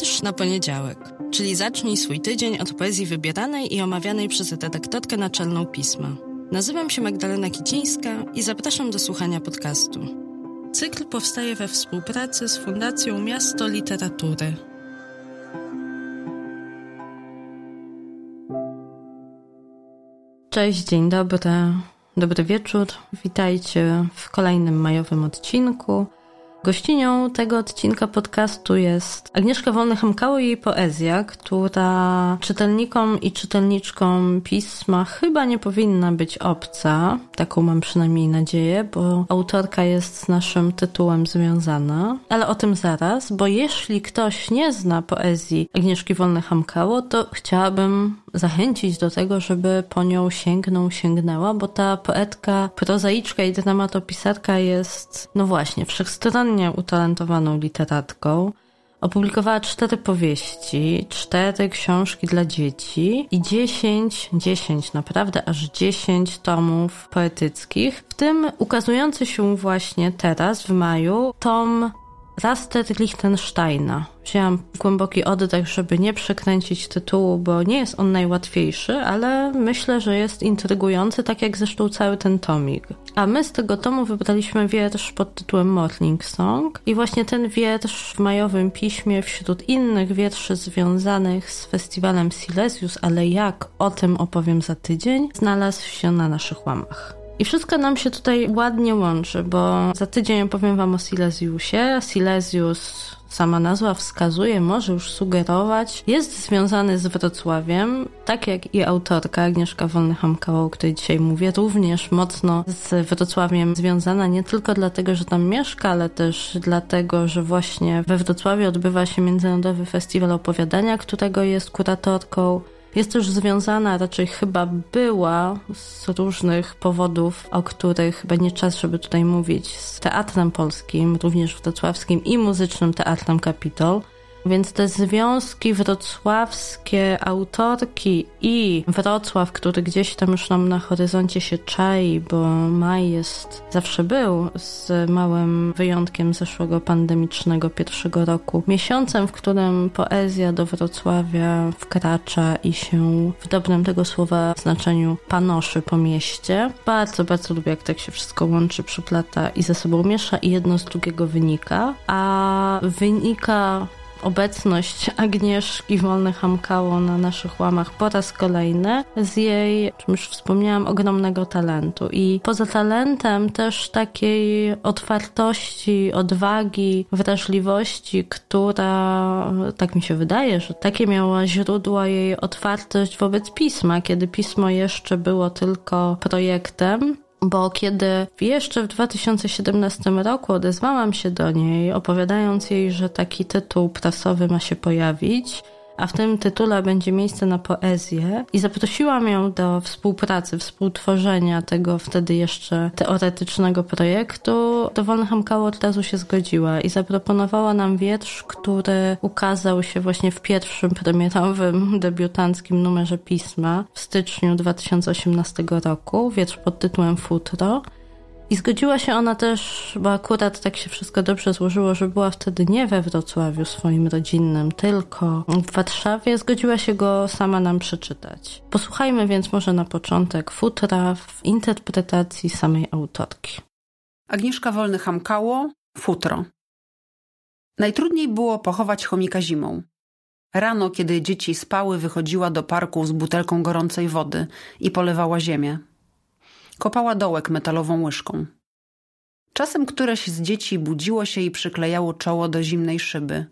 Wiersz na poniedziałek, czyli zacznij swój tydzień od poezji wybieranej i omawianej przez redaktorkę naczelną pisma. Nazywam się Magdalena Kicińska i zapraszam do słuchania podcastu. Cykl powstaje we współpracy z Fundacją Miasto Literatury. Cześć, dzień dobry, dobry wieczór. Witajcie w kolejnym majowym odcinku. Gościnią tego odcinka podcastu jest Agnieszka Wolny-Hamkało i jej poezja, która czytelnikom i czytelniczkom pisma chyba nie powinna być obca. Taką mam przynajmniej nadzieję, bo autorka jest z naszym tytułem związana. Ale o tym zaraz, bo jeśli ktoś nie zna poezji Agnieszki Wolny-Hamkało, to chciałabym zachęcić do tego, żeby po nią sięgnął, sięgnęła, bo ta poetka, prozaiczka i dramatopisarka jest, no właśnie, wszechstronnie utalentowaną literatką. Opublikowała cztery powieści, cztery książki dla dzieci i dziesięć, dziesięć, naprawdę aż dziesięć tomów poetyckich, w tym ukazujący się właśnie teraz w maju tom Raster Lichtensteina. Wzięłam głęboki oddech, żeby nie przekręcić tytułu, bo nie jest on najłatwiejszy, ale myślę, że jest intrygujący, tak jak zresztą cały ten tomik. A my z tego tomu wybraliśmy wiersz pod tytułem Morning Song i właśnie ten wiersz w majowym piśmie wśród innych wierszy związanych z festiwalem Silesius, ale jak o tym opowiem za tydzień, znalazł się na naszych łamach. I wszystko nam się tutaj ładnie łączy, bo za tydzień opowiem Wam o Silesiusie. Silesius, sama nazwa wskazuje, może już sugerować, jest związany z Wrocławiem, tak jak i autorka Agnieszka Wolny-Hamkała, o której dzisiaj mówię, również mocno z Wrocławiem związana, nie tylko dlatego, że tam mieszka, ale też dlatego, że właśnie we Wrocławiu odbywa się Międzynarodowy Festiwal Opowiadania, którego jest kuratorką. Jest też związana, raczej chyba była z różnych powodów, o których będzie czas, żeby tutaj mówić, z Teatrem Polskim, również wrocławskim i muzycznym Teatrem Kapitol. Więc te związki wrocławskie autorki i Wrocław, który gdzieś tam już nam na horyzoncie się czai, bo maj jest, zawsze był, z małym wyjątkiem zeszłego pandemicznego pierwszego roku, miesiącem, w którym poezja do Wrocławia wkracza i się w dobrym tego słowa znaczeniu panoszy po mieście. Bardzo, bardzo lubię, jak tak się wszystko łączy, przyplata i ze sobą miesza i jedno z drugiego wynika. A wynika obecność Agnieszki Wolny-Hamkało na naszych łamach po raz kolejny z jej, czym już wspomniałam, ogromnego talentu. I poza talentem też takiej otwartości, odwagi, wrażliwości, która, tak mi się wydaje, że takie miała źródła jej otwartość wobec pisma, kiedy pismo jeszcze było tylko projektem, bo kiedy jeszcze w 2017 roku odezwałam się do niej, opowiadając jej, że taki tytuł prasowy ma się pojawić, a w tym tytule będzie miejsce na poezję i zaprosiłam ją do współpracy, współtworzenia tego wtedy jeszcze teoretycznego projektu, to Wolnham od razu się zgodziła i zaproponowała nam wiersz, który ukazał się właśnie w pierwszym premierowym debiutanckim numerze pisma w styczniu 2018 roku, wiersz pod tytułem Futro. I zgodziła się ona też, bo akurat tak się wszystko dobrze złożyło, że była wtedy nie we Wrocławiu swoim rodzinnym, tylko w Warszawie. Zgodziła się go sama nam przeczytać. Posłuchajmy więc może na początek futra w interpretacji samej autorki. Agnieszka Wolny-Hamkało, futro. Najtrudniej było pochować chomika zimą. Rano, kiedy dzieci spały, wychodziła do parku z butelką gorącej wody i polewała ziemię. Kopała dołek metalową łyżką. Czasem któreś z dzieci budziło się i przyklejało czoło do zimnej szyby.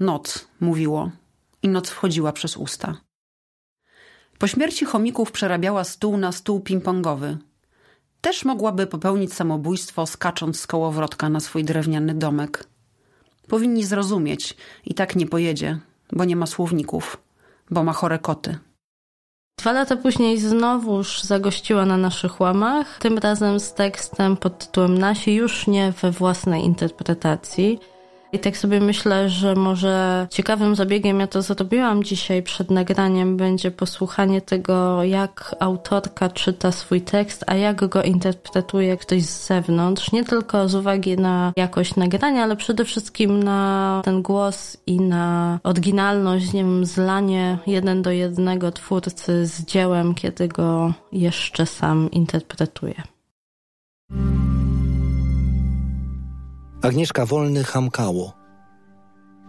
Noc, mówiło, i noc wchodziła przez usta. Po śmierci chomików przerabiała stół na stół ping-pongowy. Też mogłaby popełnić samobójstwo, skacząc z kołowrotka na swój drewniany domek. Powinni zrozumieć, i tak nie pojedzie, bo nie ma słowników, bo ma chore koty. Dwa lata później znowuż zagościła na naszych łamach, tym razem z tekstem pod tytułem Nasi, już nie we własnej interpretacji, I tak sobie myślę, że może ciekawym zabiegiem, ja to zrobiłam dzisiaj przed nagraniem, będzie posłuchanie tego, jak autorka czyta swój tekst, a jak go interpretuje ktoś z zewnątrz. Nie tylko z uwagi na jakość nagrania, ale przede wszystkim na ten głos i na oryginalność, nie wiem, zlanie jeden do jednego twórcy z dziełem, kiedy go jeszcze sam interpretuje. Agnieszka Wolny Hamkało.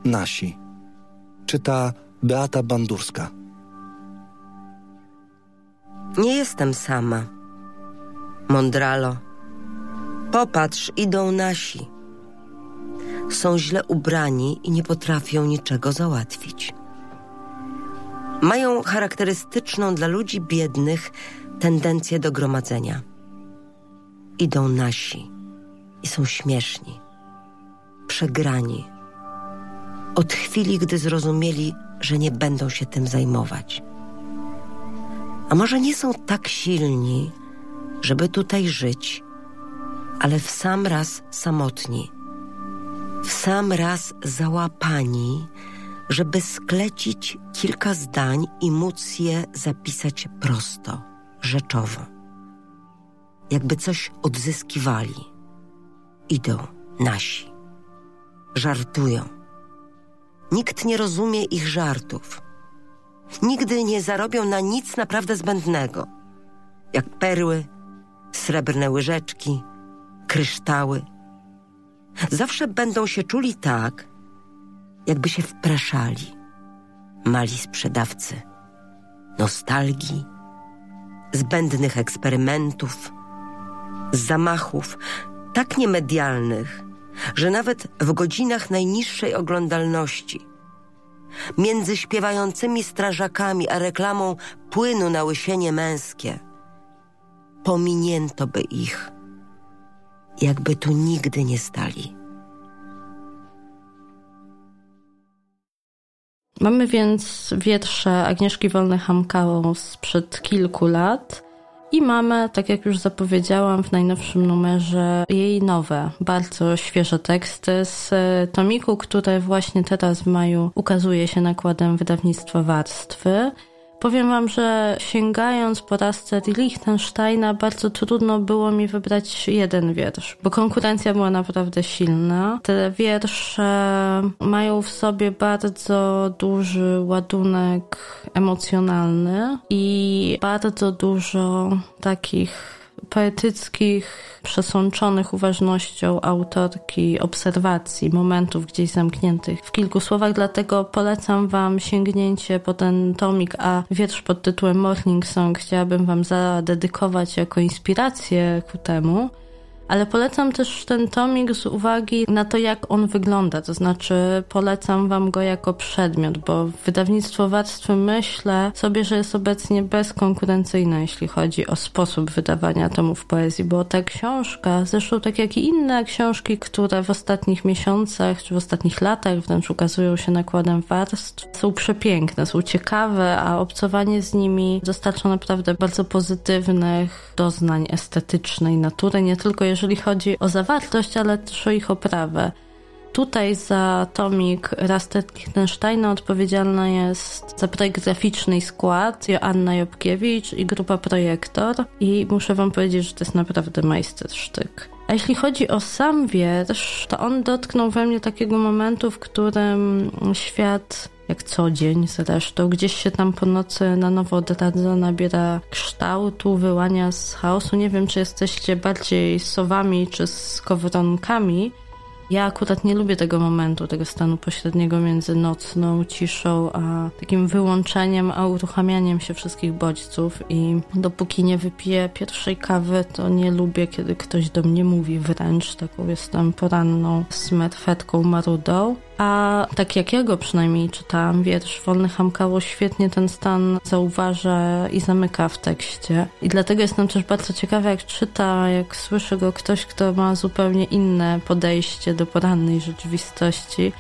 Nasi. Czyta Beata Bandurska. Nie jestem sama. Mondralo. Popatrz, idą nasi. Są źle ubrani i nie potrafią niczego załatwić. Mają charakterystyczną dla ludzi biednych tendencję do gromadzenia. Idą nasi i są śmieszni przegrani. Od chwili, gdy zrozumieli, że nie będą się tym zajmować. A może nie są tak silni, żeby tutaj żyć, ale w sam raz samotni, w sam raz załapani, żeby sklecić kilka zdań i móc je zapisać prosto, rzeczowo. Jakby coś odzyskiwali. Idą nasi żartują. Nikt nie rozumie ich żartów. Nigdy nie zarobią na nic naprawdę zbędnego, jak perły, srebrne łyżeczki, kryształy. Zawsze będą się czuli tak, jakby się wpraszali. Mali sprzedawcy nostalgii, zbędnych eksperymentów, zamachów tak niemedialnych, że nawet w godzinach najniższej oglądalności, między śpiewającymi strażakami a reklamą płynu na łysienie męskie, pominięto by ich, jakby tu nigdy nie stali. Mamy więc wiersze Agnieszki Wolny-Hamkało sprzed kilku lat – i mamy, tak jak już zapowiedziałam w najnowszym numerze, jej nowe, bardzo świeże teksty z e, tomiku, które właśnie teraz w maju ukazuje się nakładem wydawnictwa Warstwy. Powiem wam, że sięgając po raz Liechtensteina bardzo trudno było mi wybrać jeden wiersz, bo konkurencja była naprawdę silna. Te wiersze mają w sobie bardzo duży ładunek emocjonalny i bardzo dużo takich poetyckich, przesączonych uważnością autorki obserwacji, momentów gdzieś zamkniętych w kilku słowach, dlatego polecam Wam sięgnięcie po ten tomik, a wiersz pod tytułem Morning Song chciałabym Wam zadedykować jako inspirację ku temu ale polecam też ten tomik z uwagi na to, jak on wygląda. To znaczy, polecam Wam go jako przedmiot, bo wydawnictwo Warstwy myślę sobie, że jest obecnie bezkonkurencyjne, jeśli chodzi o sposób wydawania tomów poezji, bo ta książka, zresztą tak jak i inne książki, które w ostatnich miesiącach czy w ostatnich latach wręcz ukazują się nakładem warstw, są przepiękne, są ciekawe, a obcowanie z nimi dostarcza naprawdę bardzo pozytywnych doznań estetycznej natury, nie tylko jeżeli chodzi o zawartość, ale też o ich oprawę. Tutaj za tomik Rastet Lichtensteina odpowiedzialna jest za projekt graficzny i skład Joanna Jobkiewicz i grupa Projektor i muszę wam powiedzieć, że to jest naprawdę majstersztyk. A jeśli chodzi o sam wiersz, to on dotknął we mnie takiego momentu, w którym świat jak co dzień zresztą, gdzieś się tam po nocy na nowo odradza, nabiera kształtu, wyłania z chaosu. Nie wiem, czy jesteście bardziej sowami czy skowronkami, ja akurat nie lubię tego momentu, tego stanu pośredniego między nocną ciszą, a takim wyłączeniem, a uruchamianiem się wszystkich bodźców i dopóki nie wypiję pierwszej kawy, to nie lubię, kiedy ktoś do mnie mówi wręcz, taką jestem poranną smerfetką marudą. A tak jak ja go przynajmniej czytałam, wiersz Wolny Hamkało świetnie ten stan zauważa i zamyka w tekście. I dlatego jestem też bardzo ciekawa, jak czyta, jak słyszy go ktoś, kto ma zupełnie inne podejście do porannej rzeczywistości.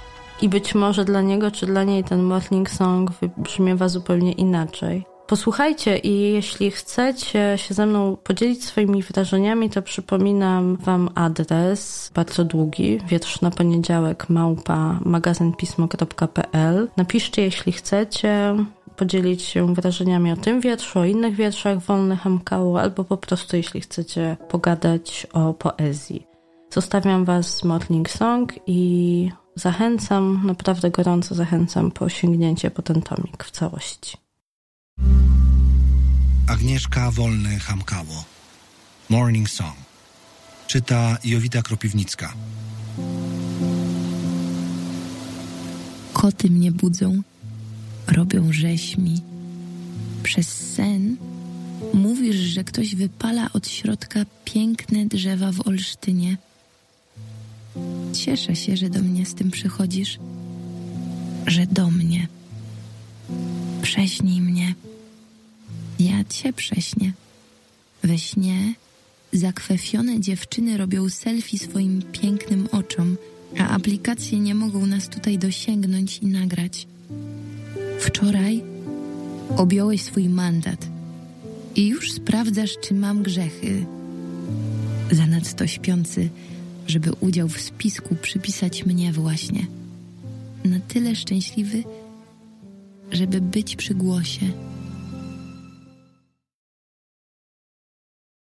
I być może dla niego czy dla niej ten Morning Song wybrzmiewa zupełnie inaczej. Posłuchajcie i jeśli chcecie się ze mną podzielić swoimi wrażeniami, to przypominam Wam adres, bardzo długi, wietrz na poniedziałek, małpa magazynpismo.pl. Napiszcie, jeśli chcecie podzielić się wrażeniami o tym wierszu, o innych wierszach wolnych MKU, albo po prostu jeśli chcecie pogadać o poezji. Zostawiam Was z Morning Song i zachęcam, naprawdę gorąco zachęcam po sięgnięcie po ten tomik w całości. Agnieszka Wolny Hamkało. Morning Song. Czyta Jowita Kropiwnicka. Koty mnie budzą, robią rzeźmi. Przez sen mówisz, że ktoś wypala od środka piękne drzewa w Olsztynie. Cieszę się, że do mnie z tym przychodzisz, że do mnie. Prześnij mnie. Ja cię prześnię. We śnie zakwefione dziewczyny robią selfie swoim pięknym oczom, a aplikacje nie mogą nas tutaj dosięgnąć i nagrać. Wczoraj objąłeś swój mandat i już sprawdzasz, czy mam grzechy. Zanadto śpiący, żeby udział w spisku przypisać mnie właśnie. Na tyle szczęśliwy, żeby być przy głosie